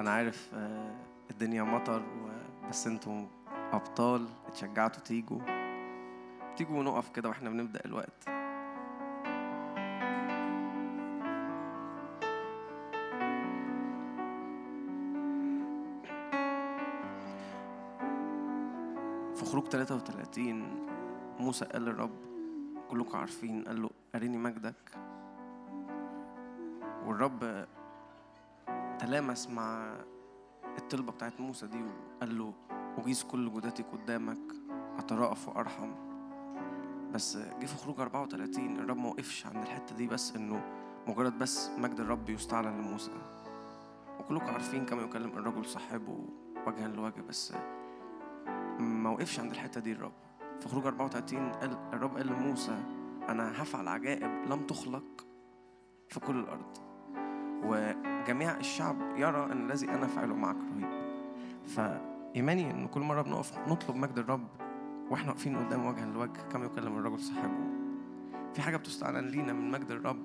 أنا عارف آه، الدنيا مطر بس أنتوا أبطال اتشجعتوا تيجوا. تيجوا ونقف كده وإحنا بنبدأ الوقت. في خروج 33 موسى قال للرب كلكم عارفين قال له أريني مجدك. والرب تلامس مع الطلبة بتاعت موسى دي وقال له أجيز كل جداتي قدامك أترأف وأرحم. بس جه في خروج 34 الرب ما وقفش عند الحتة دي بس إنه مجرد بس مجد الرب يستعلن لموسى. وكلكم عارفين كما يكلم الرجل صاحبه وجها لوجه بس ما وقفش عند الحتة دي الرب. في خروج 34 قال الرب قال لموسى أنا هفعل عجائب لم تخلق في كل الأرض. وجميع الشعب يرى أن الذي أنا فعله معك رهيب. فإيماني إن كل مرة بنقف نطلب مجد الرب وإحنا واقفين قدام وجها لوجه كما يكلم الرجل صاحبه. في حاجة بتستعلن لينا من مجد الرب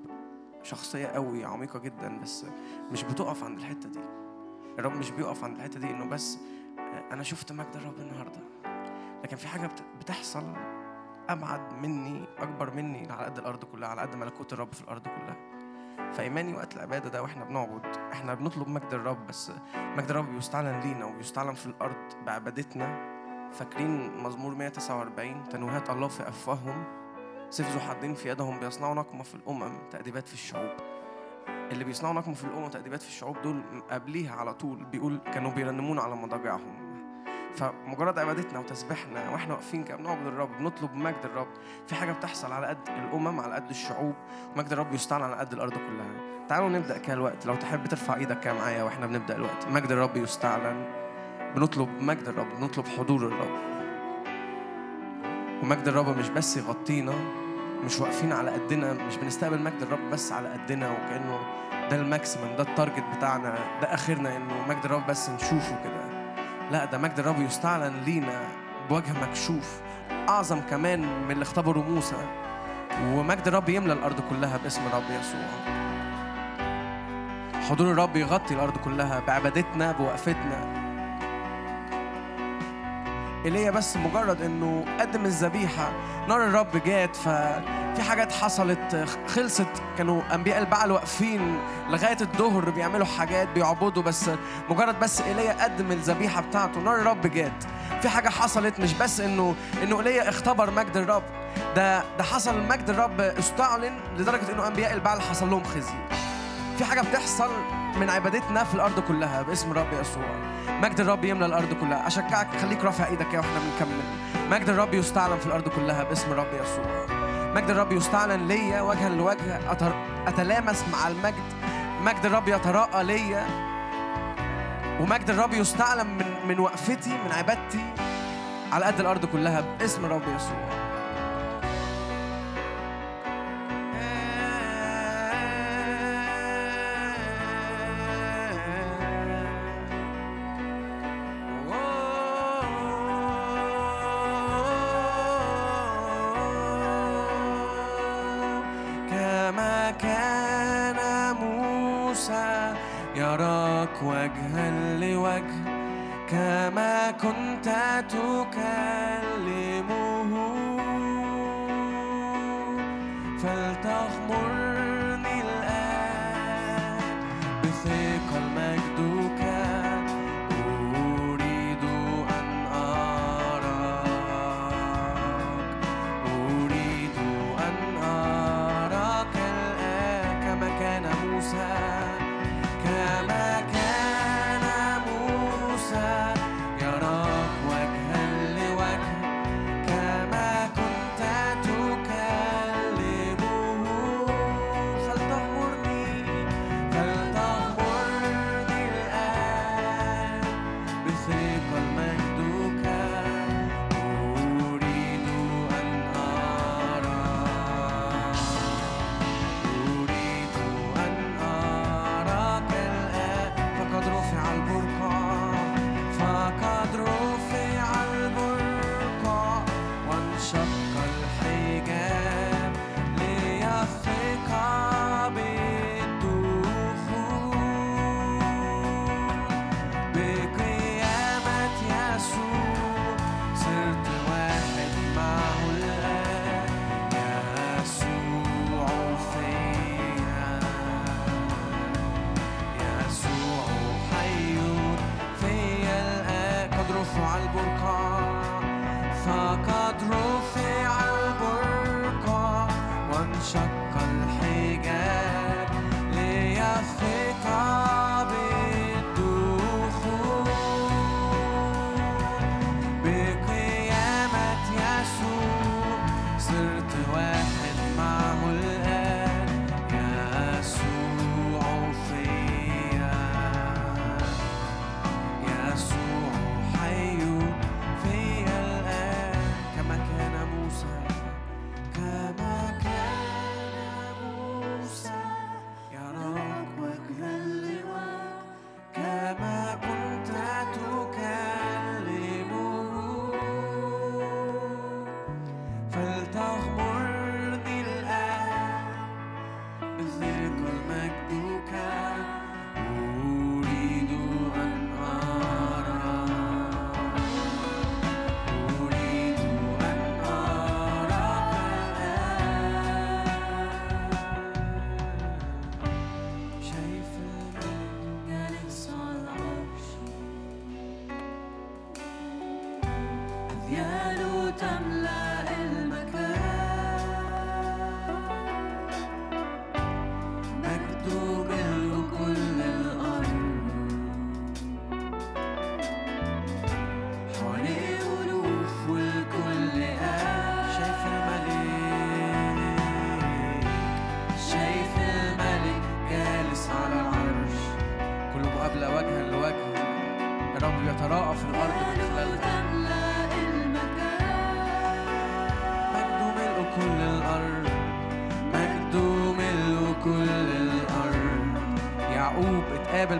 شخصية قوي عميقة جدا بس مش بتقف عند الحتة دي. الرب مش بيقف عند الحتة دي إنه بس أنا شفت مجد الرب النهاردة. لكن في حاجة بت- بتحصل أبعد مني أكبر مني على قد الأرض كلها على قد ملكوت الرب في الأرض كلها. فإيماني وقت العبادة ده وإحنا بنعبد إحنا بنطلب مجد الرب بس مجد الرب بيستعلن لينا وبيستعلن في الأرض بعبادتنا. فاكرين مزمور 149 تنويهات الله في أفواههم سيف ذو حدين في يدهم بيصنعوا نقمة في الأمم تأديبات في الشعوب. اللي بيصنعوا نقمة في الأمم وتأديبات في الشعوب دول قبليها على طول بيقول كانوا بيرنمون على مضاجعهم. فمجرد عبادتنا وتسبيحنا وإحنا واقفين كده بنعبد الرب بنطلب مجد الرب. في حاجة بتحصل على قد الأمم على قد الشعوب مجد الرب يستعلن على قد الأرض كلها. تعالوا نبدأ كده الوقت. لو تحب ترفع إيدك كده معايا وإحنا بنبدأ الوقت. مجد الرب يستعلن. بنطلب مجد الرب بنطلب حضور الرب. ومجد الرب مش بس يغطينا مش واقفين على قدنا مش بنستقبل مجد الرب بس على قدنا وكأنه ده ال maximum ده ال target بتاعنا ده آخرنا إنه مجد الرب بس نشوفه كده. لا ده مجد الرب يستعلن لينا بوجه مكشوف أعظم كمان من اللي اختبره موسى. ومجد الرب يملى الأرض كلها باسم الرب يسوع. حضور الرب يغطي الأرض كلها بعبادتنا بوقفتنا. ايليا بس مجرد إنه قدم الذبيحة نار الرب جات ففي حاجات حصلت خلصت كانوا أنبياء البعل واقفين لغاية الظهر بيعملوا حاجات بيعبدوا بس مجرد بس إيليا قدم الذبيحة بتاعته نار الرب جات. في حاجة حصلت مش بس إنه إنه إيليا اختبر مجد الرب. ده ده حصل مجد الرب استعلن لدرجة إنه أنبياء البعل حصل لهم خزي. في حاجة بتحصل من عبادتنا في الأرض كلها باسم الرب يسوع. مجد الرب يملى الأرض كلها. أشجعك خليك رافع إيدك كده وإحنا بنكمل مجد الرب يستعلن في الأرض كلها باسم الرب يسوع. مجد الرب يستعلن ليا وجها لوجه أتلامس مع المجد. مجد الرب يتراءى ليا. ومجد الرب يستعلن من من وقفتي من عبادتي على قد الأرض كلها باسم الرب يسوع.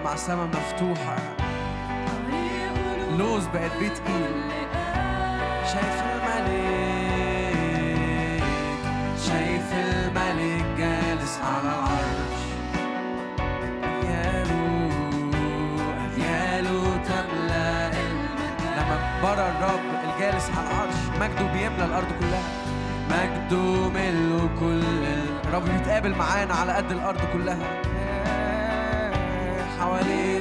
السماء مفتوحة. لوز بقت بيت ايد شايف الملك شايف الملك جالس على العرش. أذياله أذياله تملأ لما برا الرب الجالس على العرش مجده بيملى الأرض كلها. مجده ملو كل الرب بيتقابل معانا على قد الأرض كلها. how it is.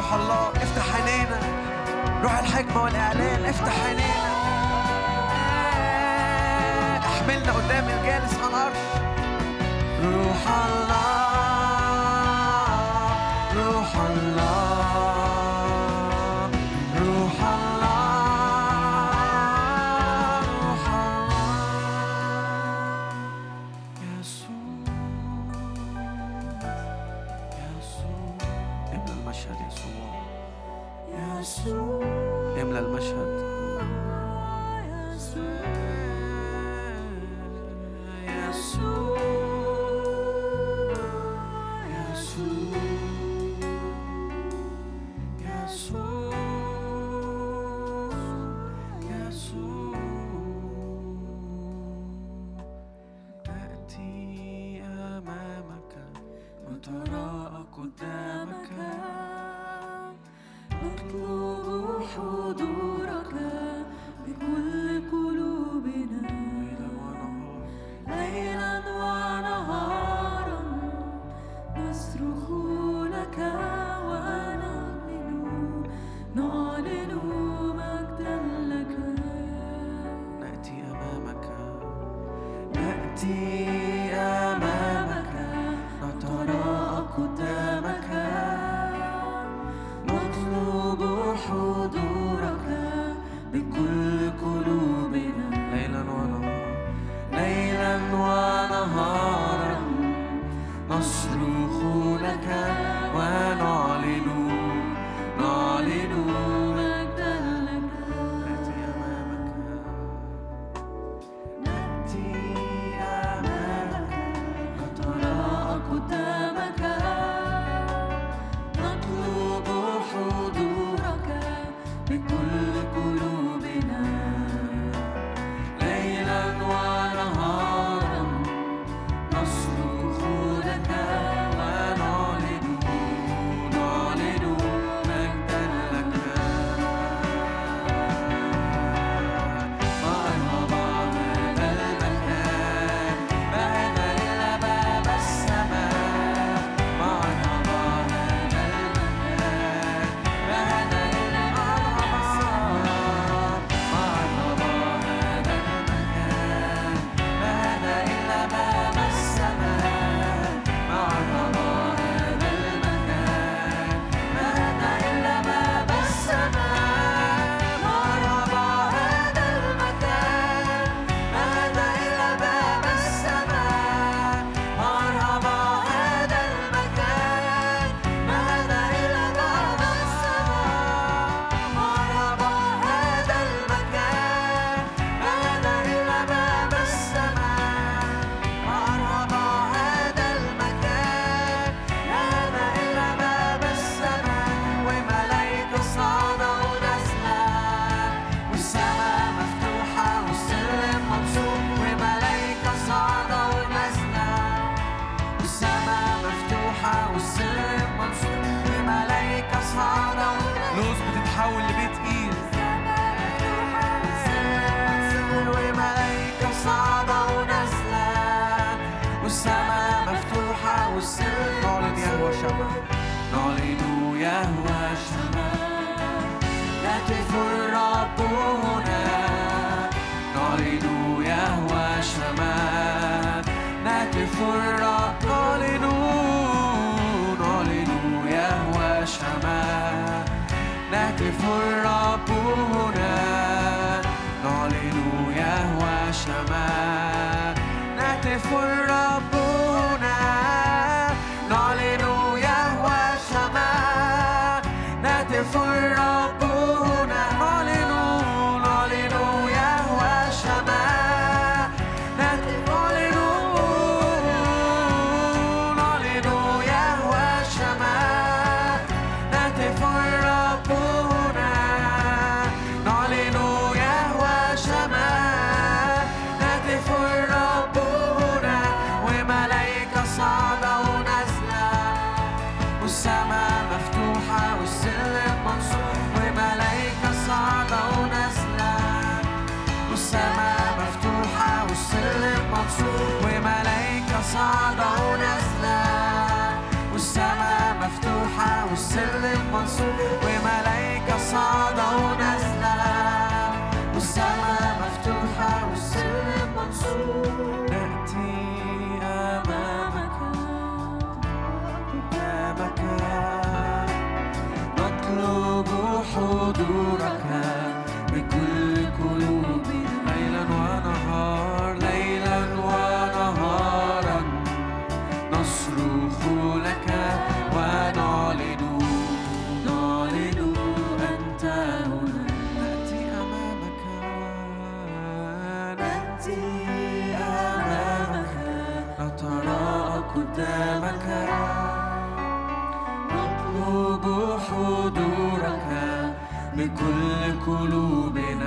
روح الله. افتح عينينا. روح الحكمة والإعلان. افتح عينينا. احملنا قدام الجالس على العرش روح الله. قدامك. نطلب حضورك بكل قلوبنا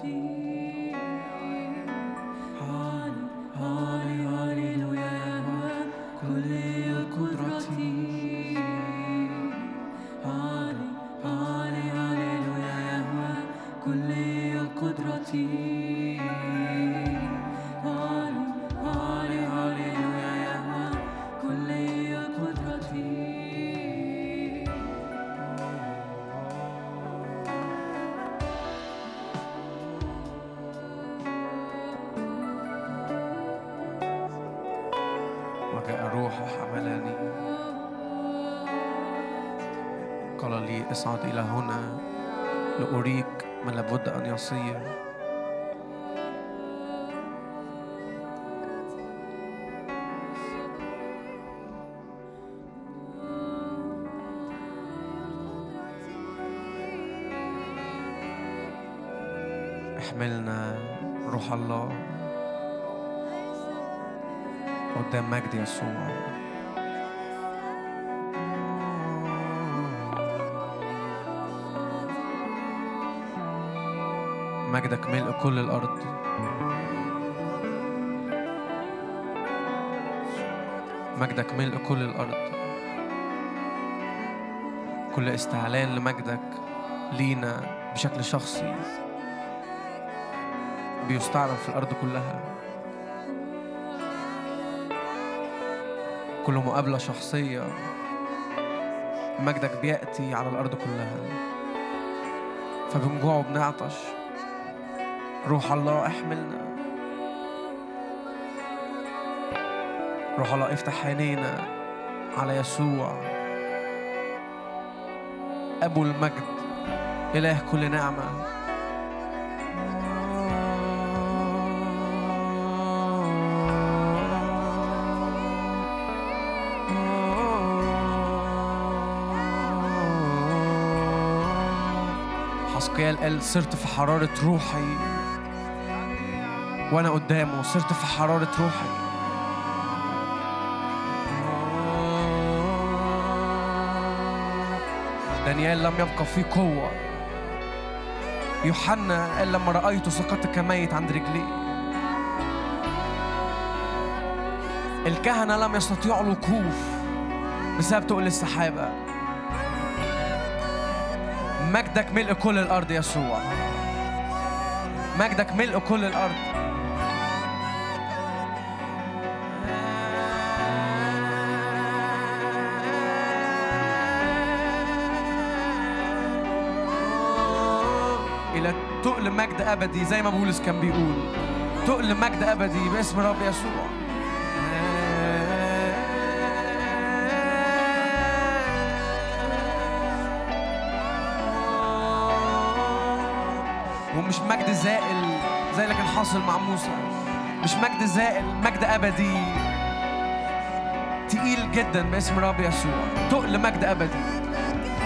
ti. أصعد إلى هنا لأريك ما لابد أن يصير. احملنا روح الله. قدام مجد يسوع. مجدك ملء كل الأرض. مجدك ملء كل الأرض. كل استعلان لمجدك لينا بشكل شخصي بيستعرض في الأرض كلها. كل مقابلة شخصية مجدك بيأتي على الأرض كلها. فبنجوع وبنعطش روح الله احملنا. روح الله افتح عينينا على يسوع. أبو المجد إله كل نعمة. حسقيال قال صرت في حرارة روحي. وأنا قدامه صرت في حرارة روحي. دانيال لم يبقى فيه قوة. يوحنا قال لما رأيته سقطت كميت عند رجليه الكهنة لم يستطيعوا الوقوف بسبب تقل السحابة. مجدك ملء كل الأرض يسوع. مجدك ملء كل الأرض. إلى تقل مجد أبدي زي ما بولس كان بيقول. تقل مجد أبدي باسم رب يسوع. ومش مجد زائل زي اللي كان حاصل مع موسى. مش مجد زائل مجد أبدي. تقيل جدا باسم رب يسوع. تقل مجد أبدي.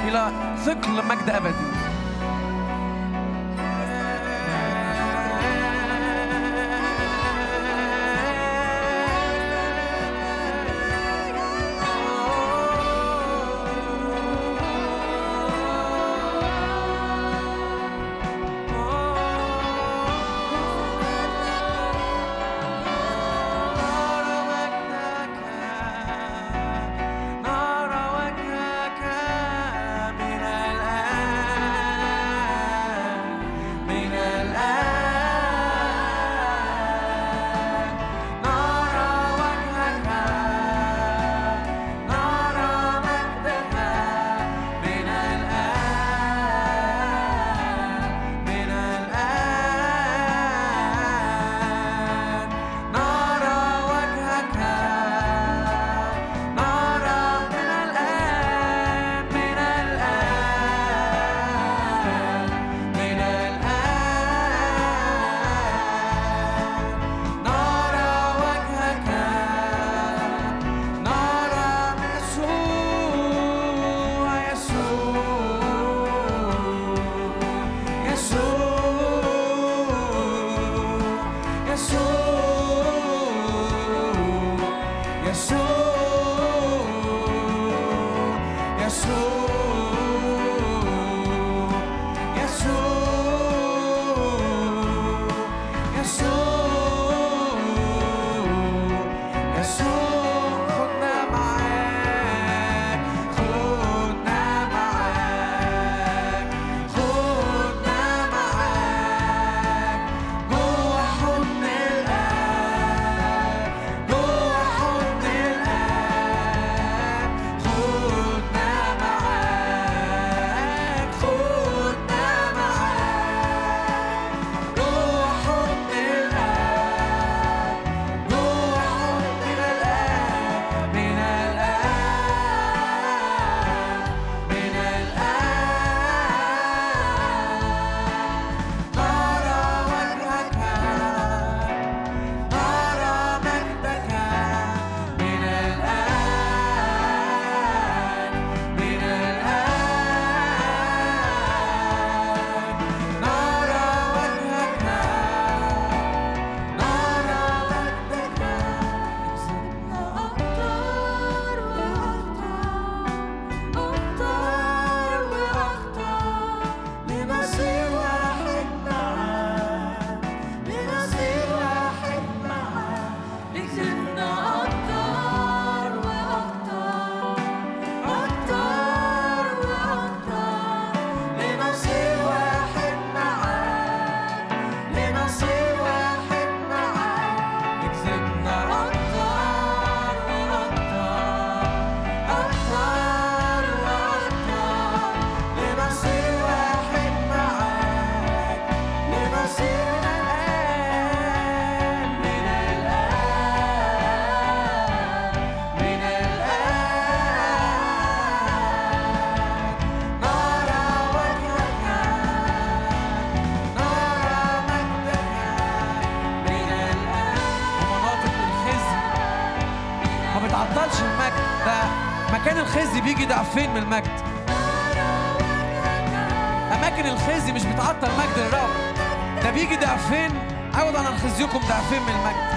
إلى ثقل مجد أبدي. ده فين من المجد. أماكن الخزي مش بتعطل مجد الرب. ده بيجي ضعفين عوض عن خزيكم ضعفين من المجد.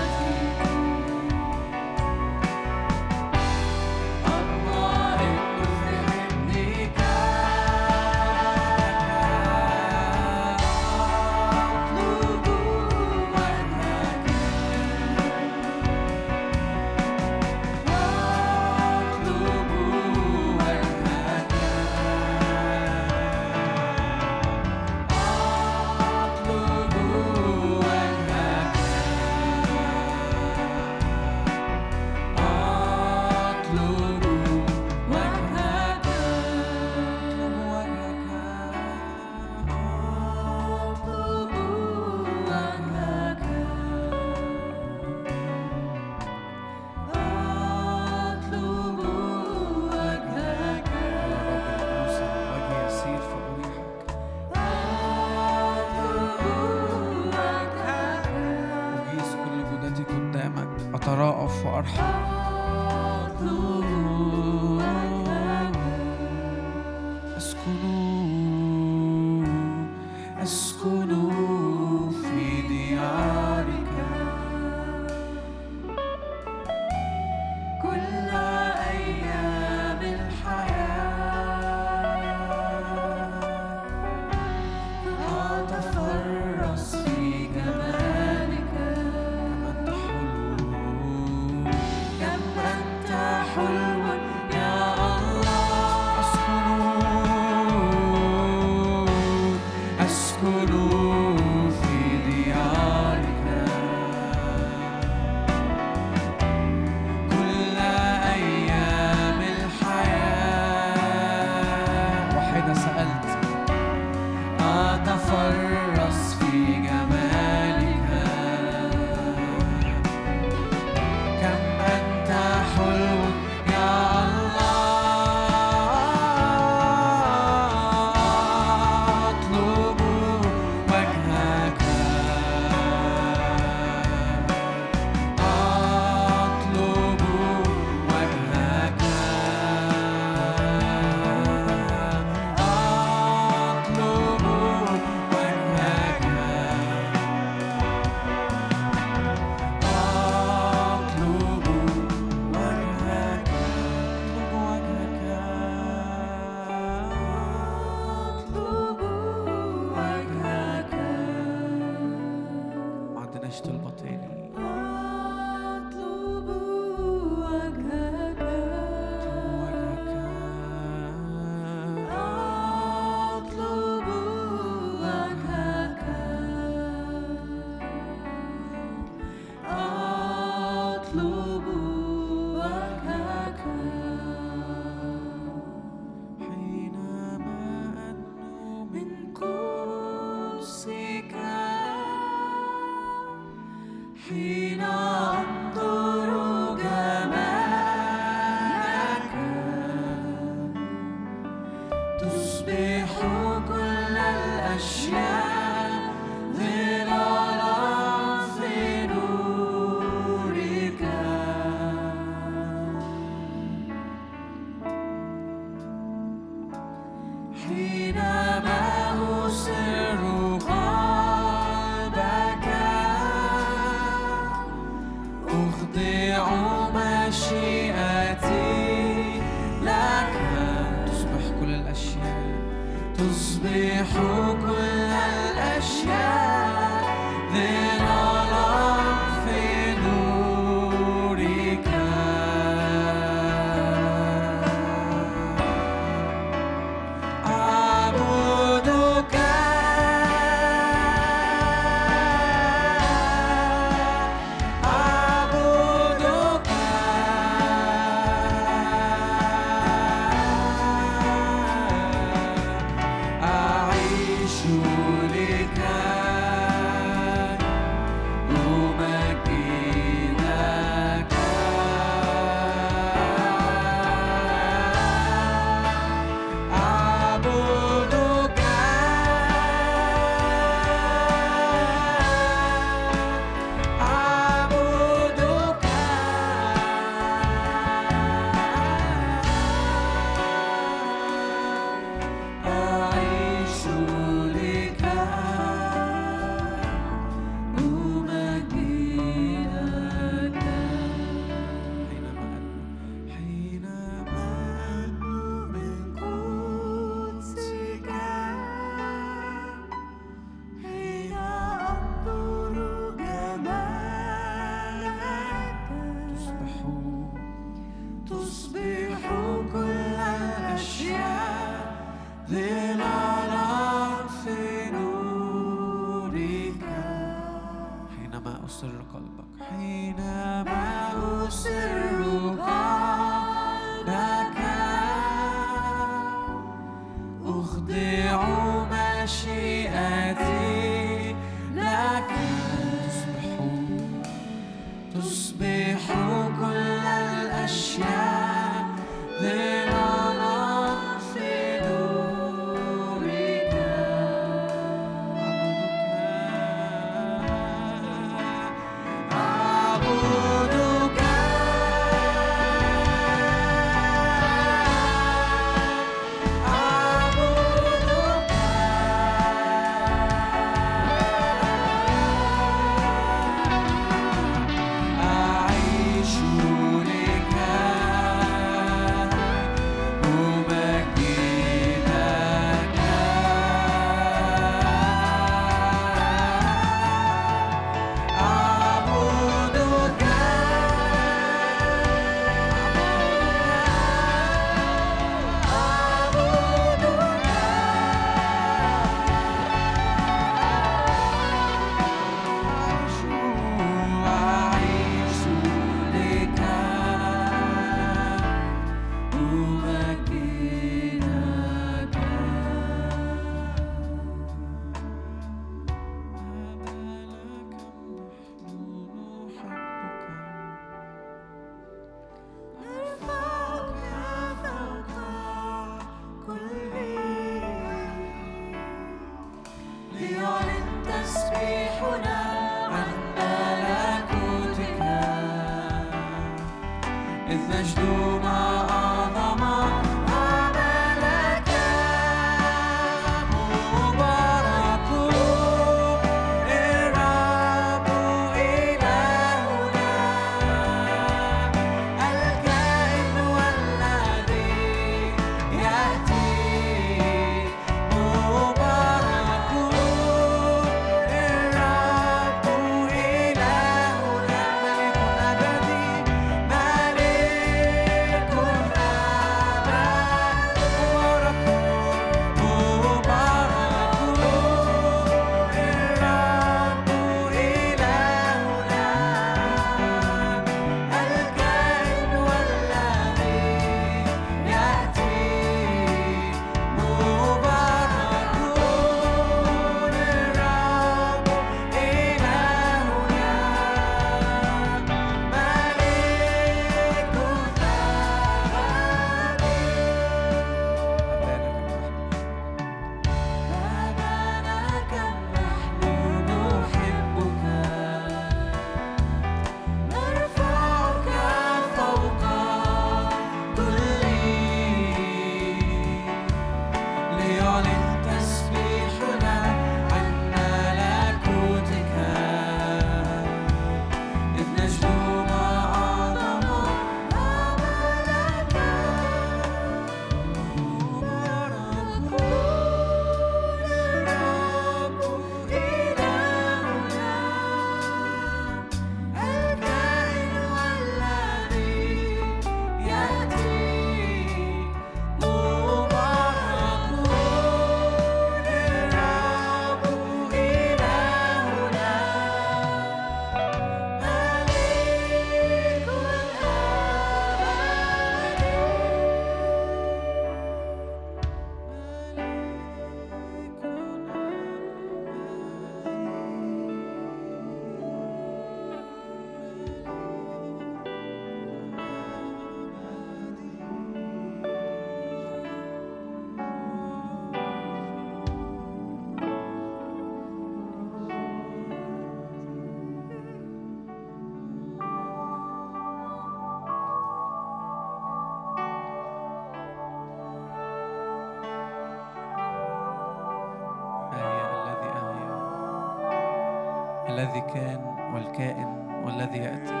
الذي كان والكائن والذي يأتي.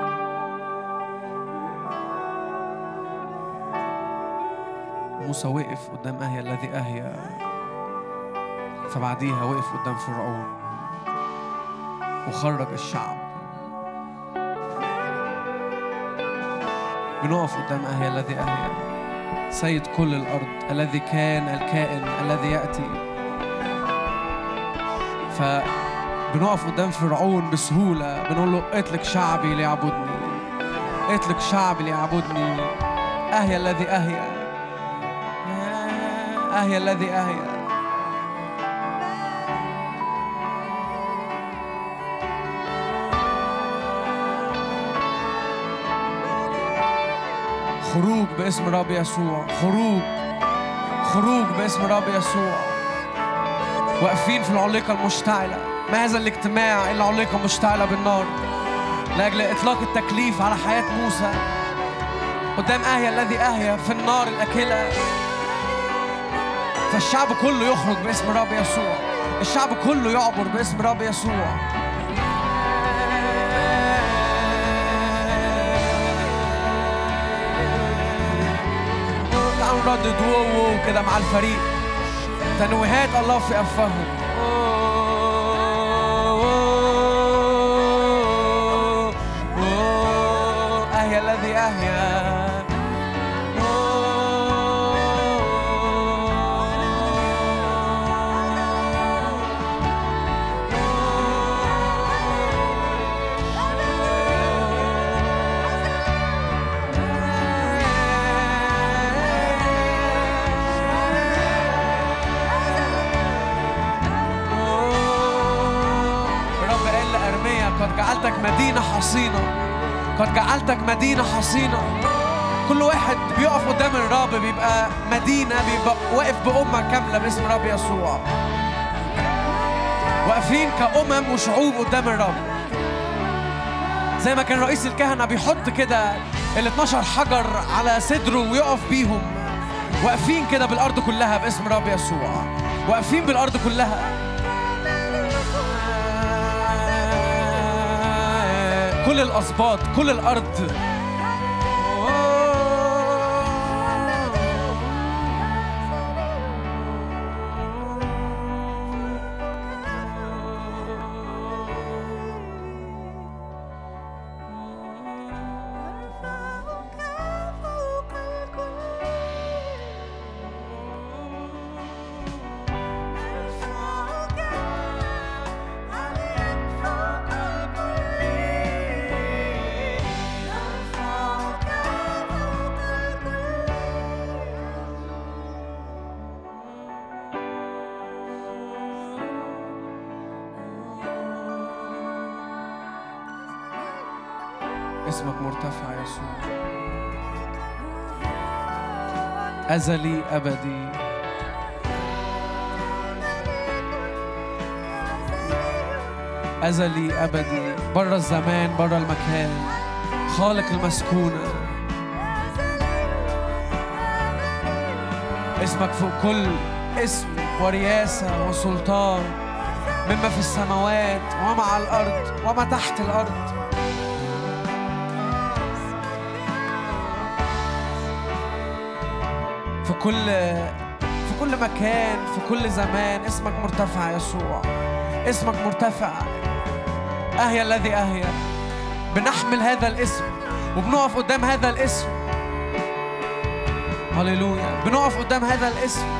موسى وقف قدام اهيا الذي اهيا فبعديها وقف قدام فرعون. وخرج الشعب. بنقف قدام اهيا الذي اهيا سيد كل الأرض الذي كان الكائن الذي يأتي. ف فبنقف قدام فرعون بسهولة بنقول له اطلق شعبي ليعبدني اطلق شعبي ليعبدني أهيا الذي أهيا أهيا الذي أهيا خروج باسم رب يسوع. خروج. خروج باسم رب يسوع. واقفين في العليقة المشتعلة. ما هذا الاجتماع إلا عليقة مشتعلة بالنار. لأجل إطلاق التكليف على حياة موسى قدام أهيا الذي أهيا في النار الأكلة. فالشعب كله يخرج باسم رب يسوع. الشعب كله يعبر باسم رب يسوع. تعالوا نردد وو كده مع الفريق. تنويهات الله في أفواههم حصينة. قد جعلتك مدينة حصينة. كل واحد بيقف قدام الرب بيبقى مدينة بيبقى واقف بأمة كاملة باسم رب يسوع. واقفين كأمم وشعوب قدام الرب. زي ما كان رئيس الكهنة بيحط كده ال 12 حجر على صدره ويقف بيهم. واقفين كده بالأرض كلها باسم رب يسوع. واقفين بالأرض كلها. كل الأسباط كل الأرض. مرتفع يسوع. أزلي أبدي. أزلي أبدي. بره الزمان بره المكان. خالق المسكونة. اسمك فوق كل اسم ورياسة وسلطان. مما في السماوات وما على الأرض وما تحت الأرض. كل في كل مكان في كل زمان اسمك مرتفع يا يسوع. اسمك مرتفع. أهيا الذي أهيا بنحمل هذا الاسم وبنقف قدام هذا الاسم. هللويا. بنقف قدام هذا الاسم.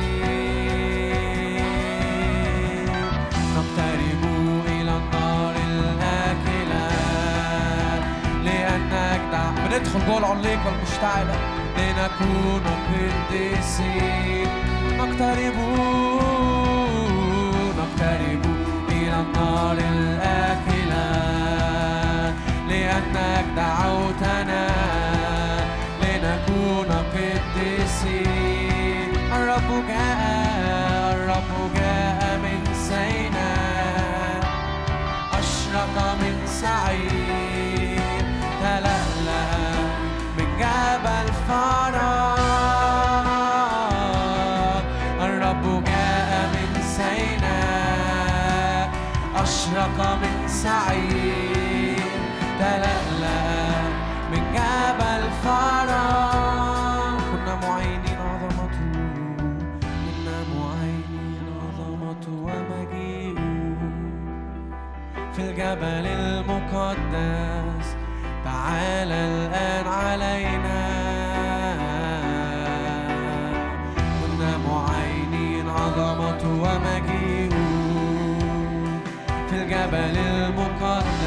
بندخل جوه العليقة المشتعلة لنكون قديسين نقترب نقترب إلى النار الآكلة. لأنك دعوتنا. لنكون قديسين الرب جاء من سعيد. تلألأ من جبل فرات كنا معينين عظمته كنا معينين عظمته ومجيئه. في الجبل المقدس تعالى الآن علينا. كنا معينين عظمته ومجيئه. في الجبل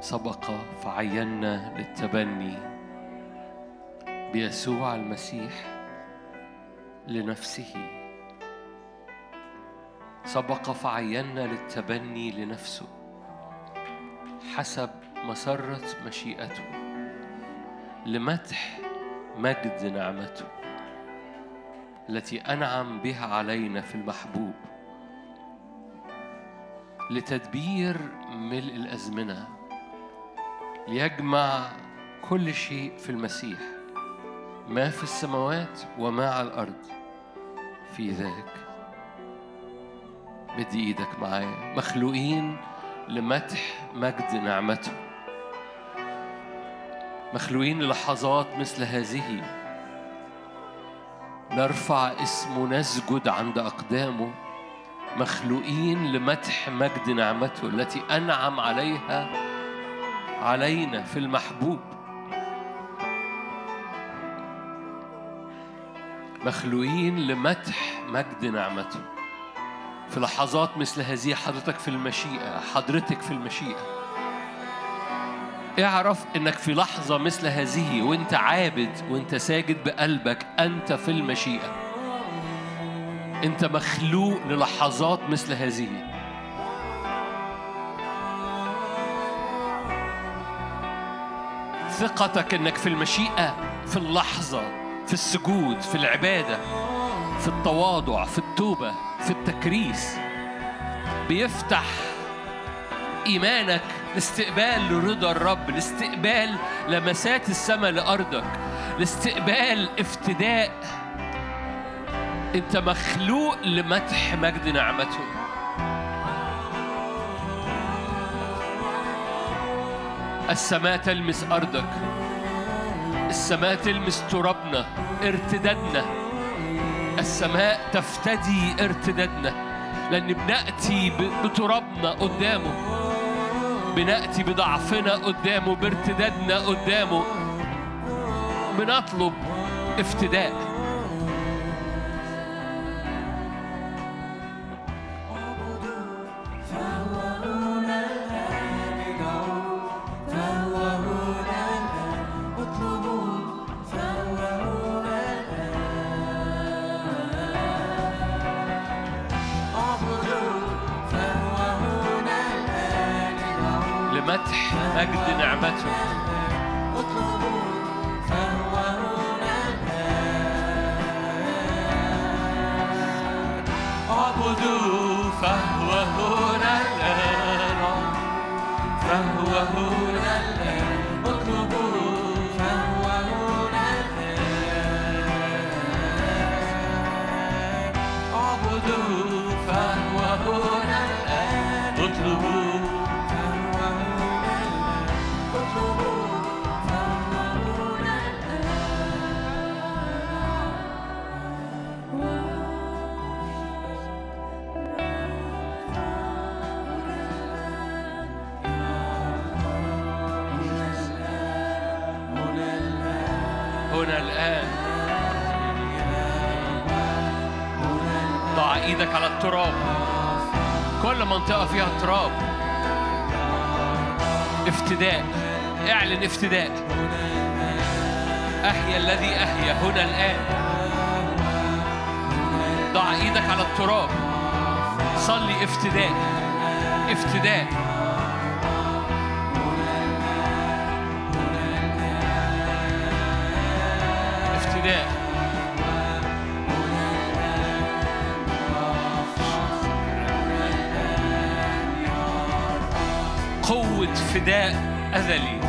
سبق فعينا للتبني بيسوع المسيح لنفسه. سبق فعينا للتبني لنفسه حسب مسرة مشيئته لمدح مجد نعمته التي أنعم بها علينا في المحبوب لتدبير ملء الأزمنة. ليجمع كل شيء في المسيح ما في السماوات وما على الأرض. في ذاك مد إيدك معايا. مخلوقين لمدح مجد نعمته. مخلوقين للحظات مثل هذه. نرفع اسمه نسجد عند أقدامه. مخلوقين لمدح مجد نعمته التي أنعم عليها علينا في المحبوب. مخلوقين لمدح مجد نعمته. في لحظات مثل هذه حضرتك في المشيئة حضرتك في المشيئة. اعرف إنك في لحظة مثل هذه وإنت عابد وإنت ساجد بقلبك أنت في المشيئة. إنت مخلوق للحظات مثل هذه. ثقتك إنك في المشيئة في اللحظة في السجود في العبادة في التواضع في التوبة في التكريس. بيفتح إيمانك لاستقبال رضا الرب لاستقبال لمسات السماء لأرضك لاستقبال افتداء. أنت مخلوق لمدح مجد نعمته. السماء تلمس أرضك. السماء تلمس ترابنا ارتدادنا. السماء تفتدي ارتدادنا. لأن بنأتي بترابنا قدامه. بنأتي بضعفنا قدامه بارتدادنا قدامه. بنطلب افتداء. فهو هنا الآن. إيدك على التراب. كل منطقة فيها تراب. افتداء. اعلن افتداء. أحيا الذي أحيا. هنا الآن. ضع إيدك على التراب. صلي افتداء. افتداء. فداء أزلي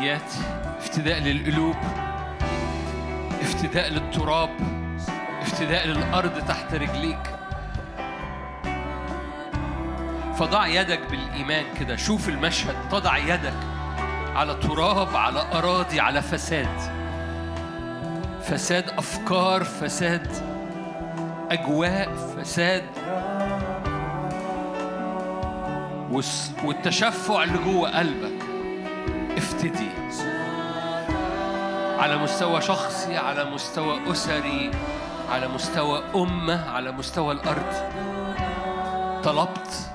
للنفسيات افتداء للقلوب افتداء للتراب افتداء للأرض تحت رجليك. فضع يدك بالإيمان كده شوف المشهد. تضع يدك على تراب على أراضي على فساد. فساد أفكار فساد أجواء فساد والتشفع اللي جوه قلبك. على مستوى شخصي على مستوى أسري على مستوى أمة على مستوى الأرض. طلبت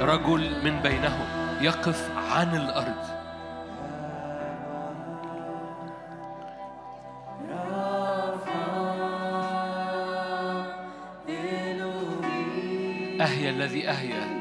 رجل من بينهم يقف عن الأرض. أهيا الذي أهيا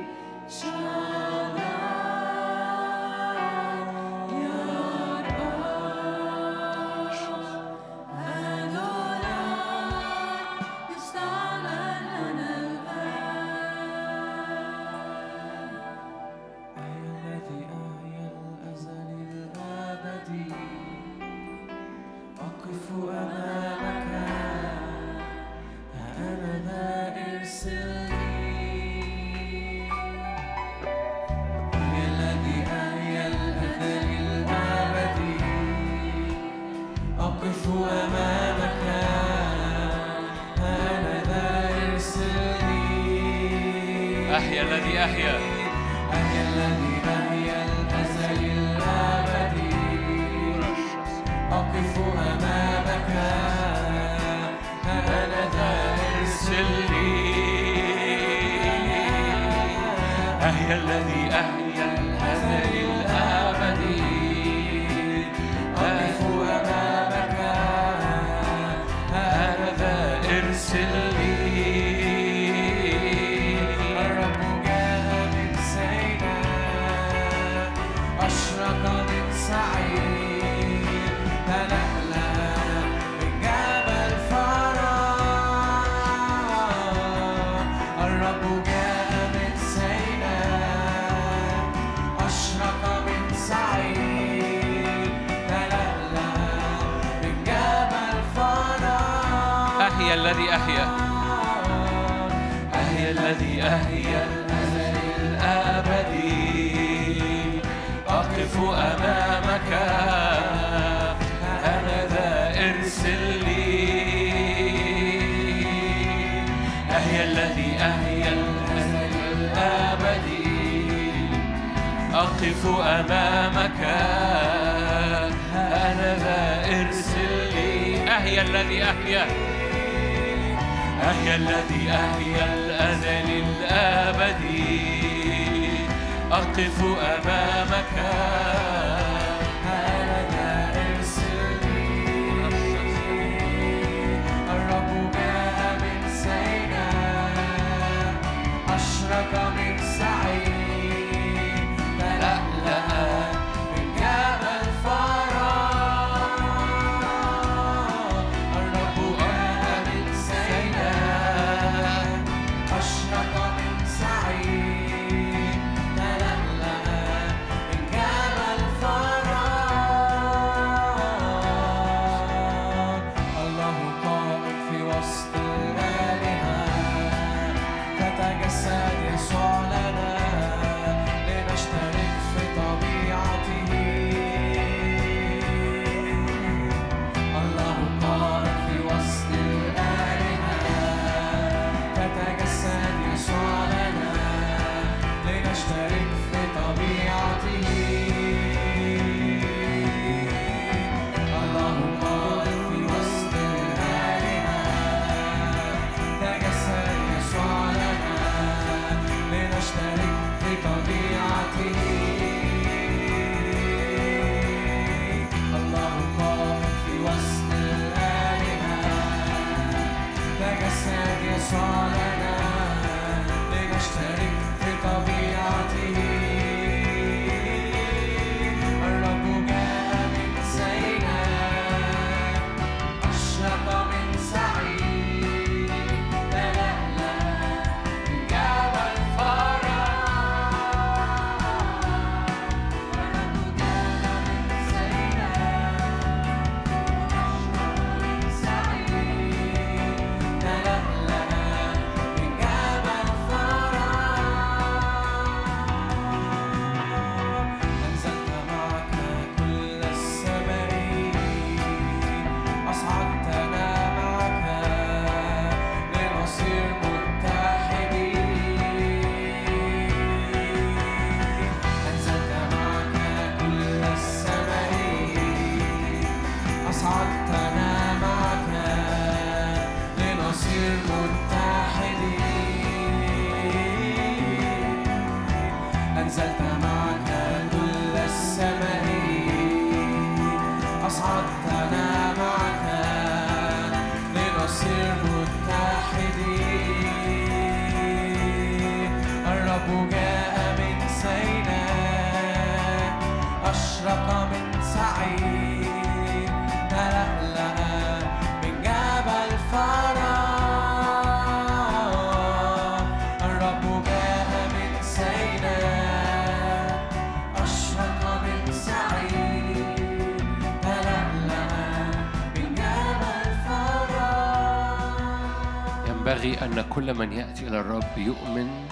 كل من يأتي إلى الرب يؤمن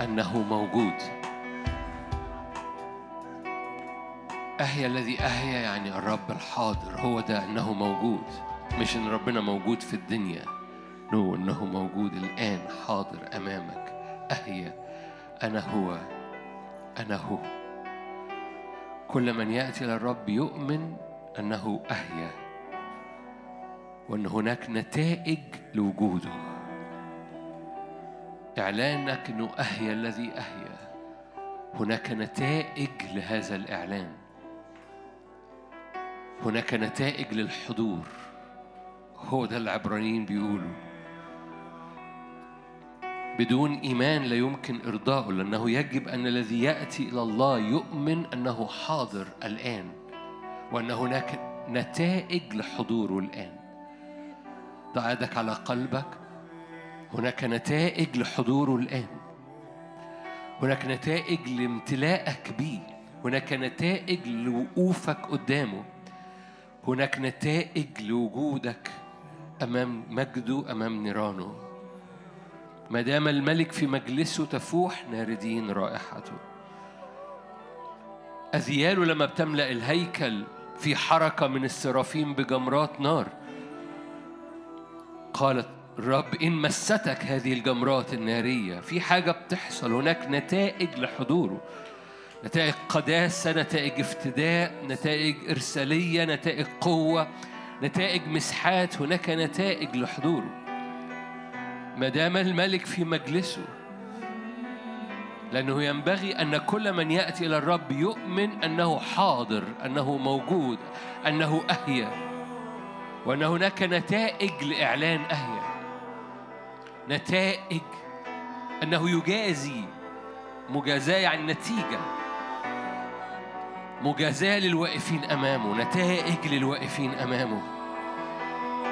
أنه موجود. أهيا الذي أهيا يعني الرب الحاضر هو ده أنه موجود. مش أن ربنا موجود في الدنيا. نو أنه موجود الآن حاضر أمامك. أهيا أنا هو أنا هو. كل من يأتي إلى الرب يؤمن أنه أهيا وأن هناك نتائج لوجوده. إعلانك أنه أهيا الذي أهيا هناك نتائج لهذا الإعلان. هناك نتائج للحضور. هو ده العبرانيين بيقولوا. بدون إيمان لا يمكن إرضائه لأنه يجب أن الذي يأتي إلى الله يؤمن أنه حاضر الآن وأن هناك نتائج لحضوره الآن. ضع يدك على قلبك. هناك نتائج لحضوره الآن. هناك نتائج لامتلاءك بيه. هناك نتائج لوقوفك قدامه. هناك نتائج لوجودك أمام مجده أمام نيرانه. ما دام الملك في مجلسه تفوح ناردين رائحته. أذياله لما بتملأ الهيكل في حركة من السرافيم بجمرات نار قالت الرب إن مستك هذه الجمرات النارية. في حاجة بتحصل هناك نتائج لحضوره. نتائج قداسة نتائج افتداء نتائج إرسالية نتائج قوة نتائج مسحات. هناك نتائج لحضوره. ما دام الملك في مجلسه لأنه ينبغي أن كل من يأتي إلى الرب يؤمن أنه حاضر أنه موجود أنه أهيا وأن هناك نتائج لإعلان أهيا. نتائج أنه يجازي مجازاة يعني نتيجة مجازاة للواقفين أمامه نتائج للواقفين أمامه.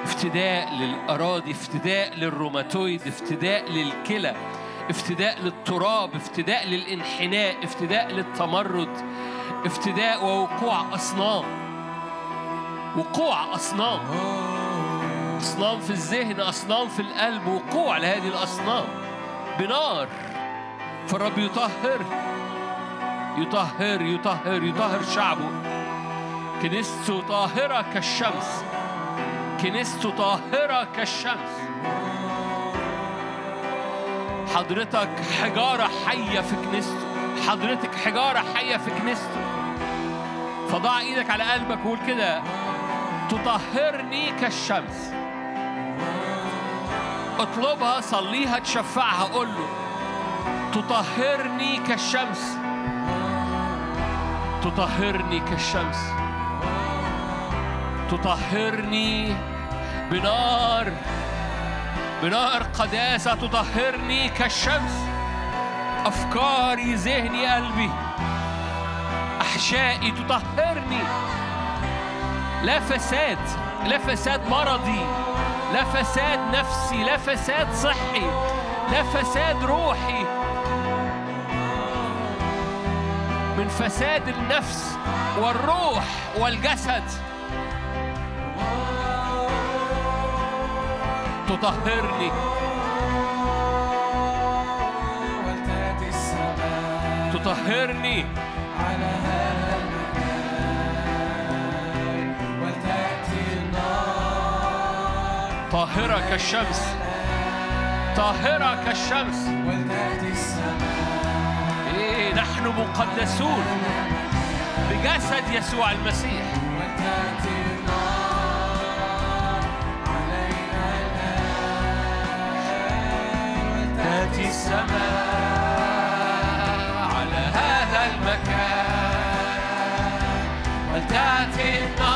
افتداء للأراضي افتداء للروماتويد افتداء للكلى افتداء للتراب افتداء للانحناء افتداء للتمرد افتداء ووقوع أصنام وقوع أصنام. أصنام في الذهن أصنام في القلب وقوع لهذه الأصنام. بنار. فالرب يطهر. يطهر يطهر يطهر شعبه. كنيسته طاهرة كالشمس. كنيسته طاهرة كالشمس. حضرتك حجارة حية في كنيسته. حضرتك حجارة حية في كنيسته. فضع إيدك على قلبك وقول كده تطهرني كالشمس. اطلبها صليها تشفعها قول له تطهرني كالشمس. تطهرني كالشمس. تطهرني بنار بنار قداسة تطهرني كالشمس. أفكاري ذهني قلبي أحشائي تطهرني. لا فساد لا فساد مرضي. لا فساد نفسي لا فساد صحي لا فساد روحي. من فساد النفس والروح والجسد. تطهرني. تطهرني. على هذا طاهرة كالشمس. طاهرة كالشمس. إيه نحن مقدسون بجسد يسوع المسيح. تأتي السماء على هذا المكان ولتأتي النار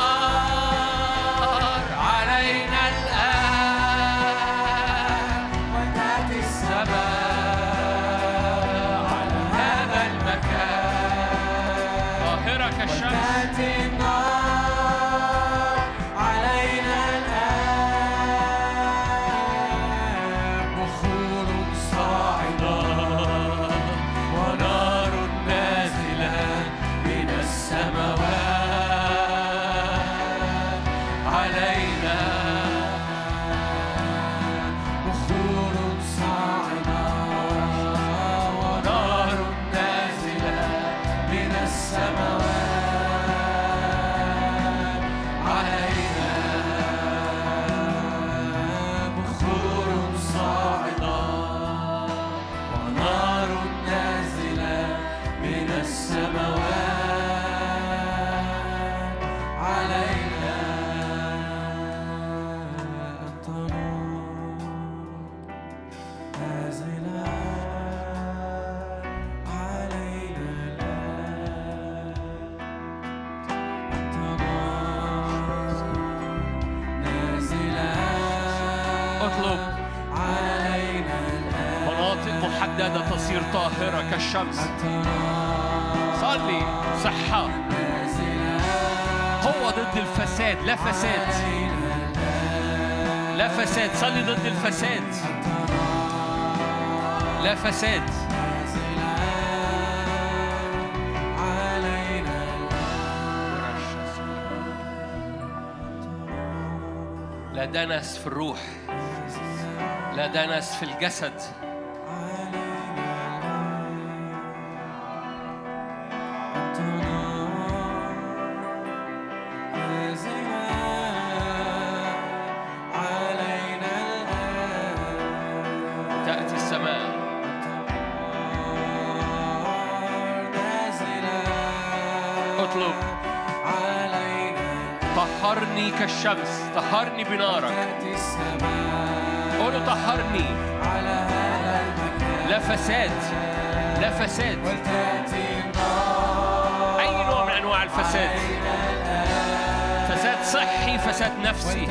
نار صلي. صحة. قوة ضد الفساد. لا فساد. لا فساد. صلي ضد الفساد. لا فساد. لا دنس في الروح. لا دنس في الجسد. كالشمس طهرني بنارك. قول له طهرني. لا فساد لا فساد. أي نوع من أنواع الفساد؟ فساد صحي فساد نفسي.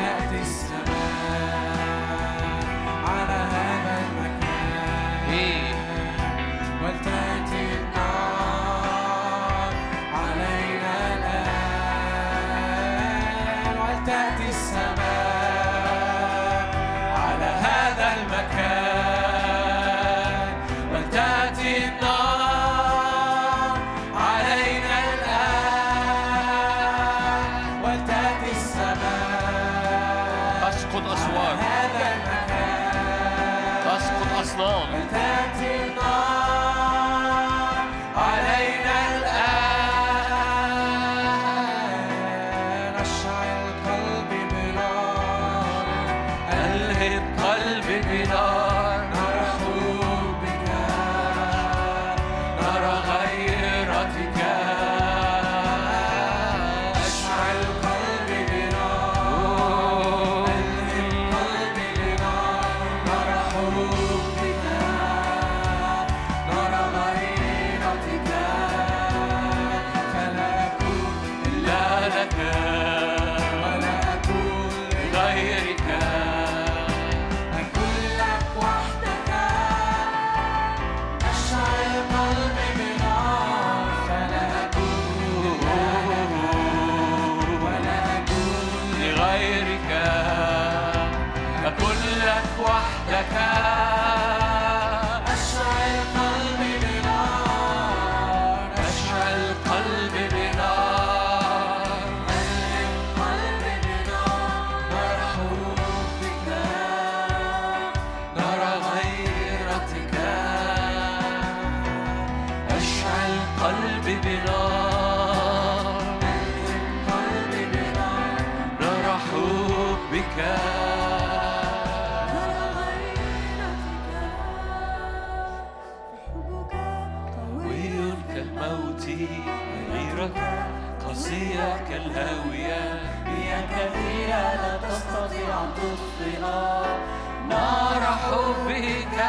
بنار قلبي بنار نرى حبك نرى غيرتك حبك قوي كالموت غيرك قاسية كالهاوية هي كثيرة لا تستطيع أن تطفئها نار حبك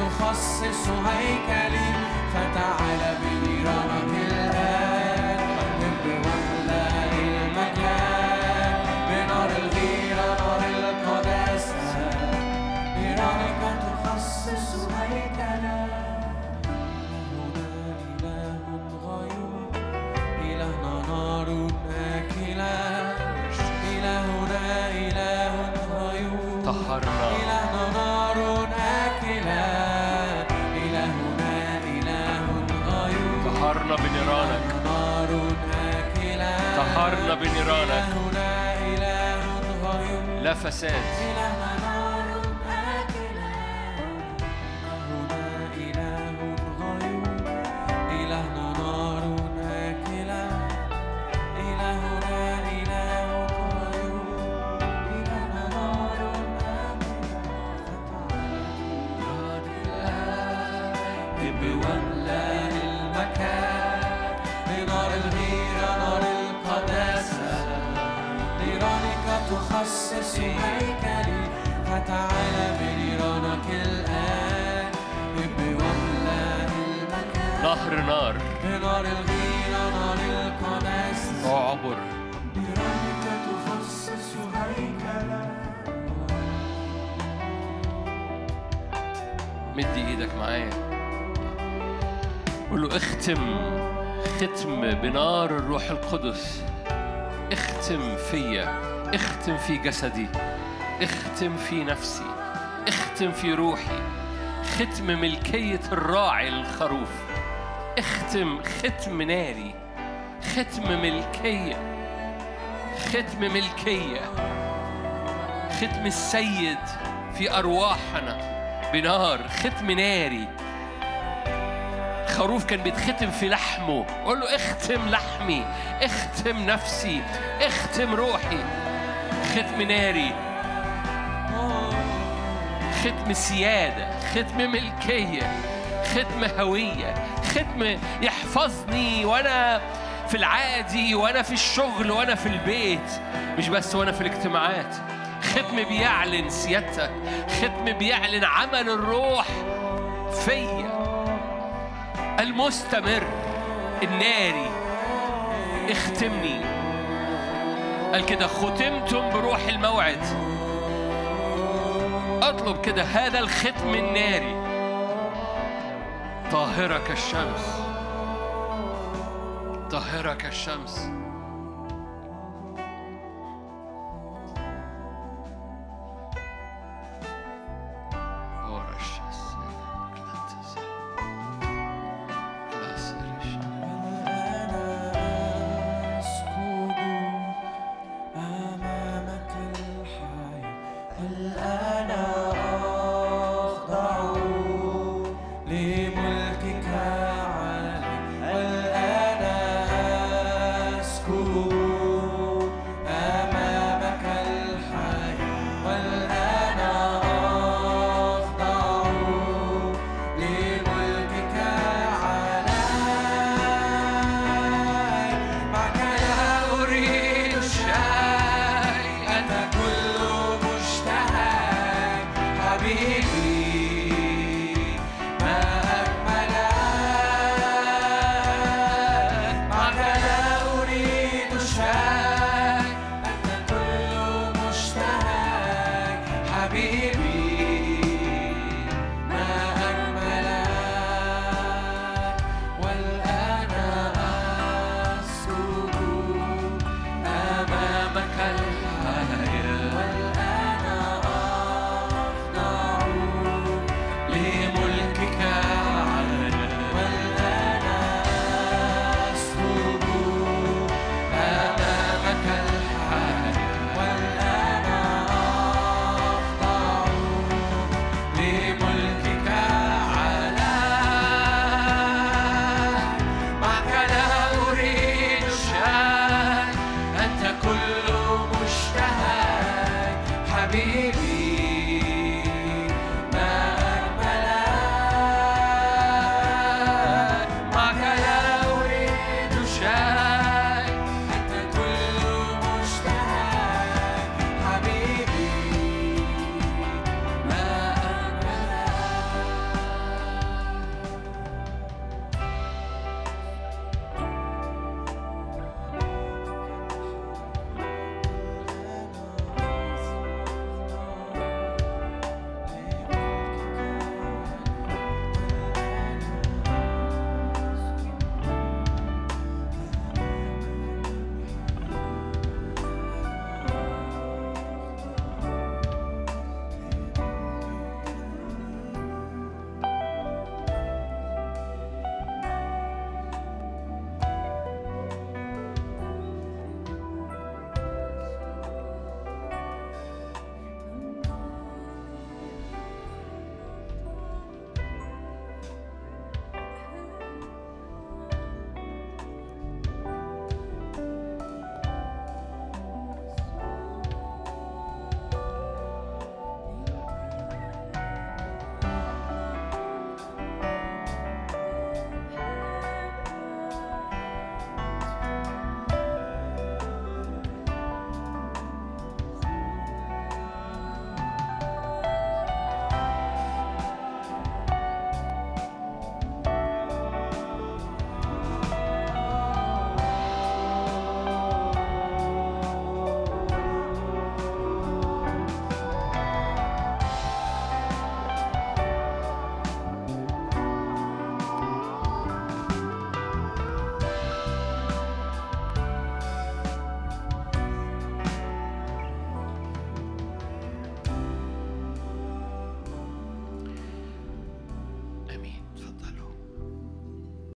تخصص هيكلي فتعال بنيرانك. غيور لا فساد. نهر نار. بنار الغيرة نار القداسة اعبر نيرانك تخصص هيكلا. مد إيدك معايا. قول له اختم ختم بنار الروح القدس. اختم فيا. اختم في جسدي اختم في نفسي اختم في روحي. ختم ملكية الراعي للخروف اختم ختم ناري. ختم ملكية. ختم ملكية. ختم السيد في أرواحنا بنار. ختم ناري. خروف كان بيتختم في لحمه. قول له اختم لحمي اختم نفسي اختم روحي. ختم ناري. ختم سيادة ختم ملكية ختم هوية ختم يحفظني وأنا في العادي وأنا في الشغل وأنا في البيت. مش بس وأنا في الاجتماعات. ختم بيعلن سيادتك ختم بيعلن عمل الروح فيا. المستمر الناري اختمني. قال كده ختمتم بروح الموعد. أطلب كده هذا الختم الناري. طاهرة كالشمس طاهرة كالشمس Habibi.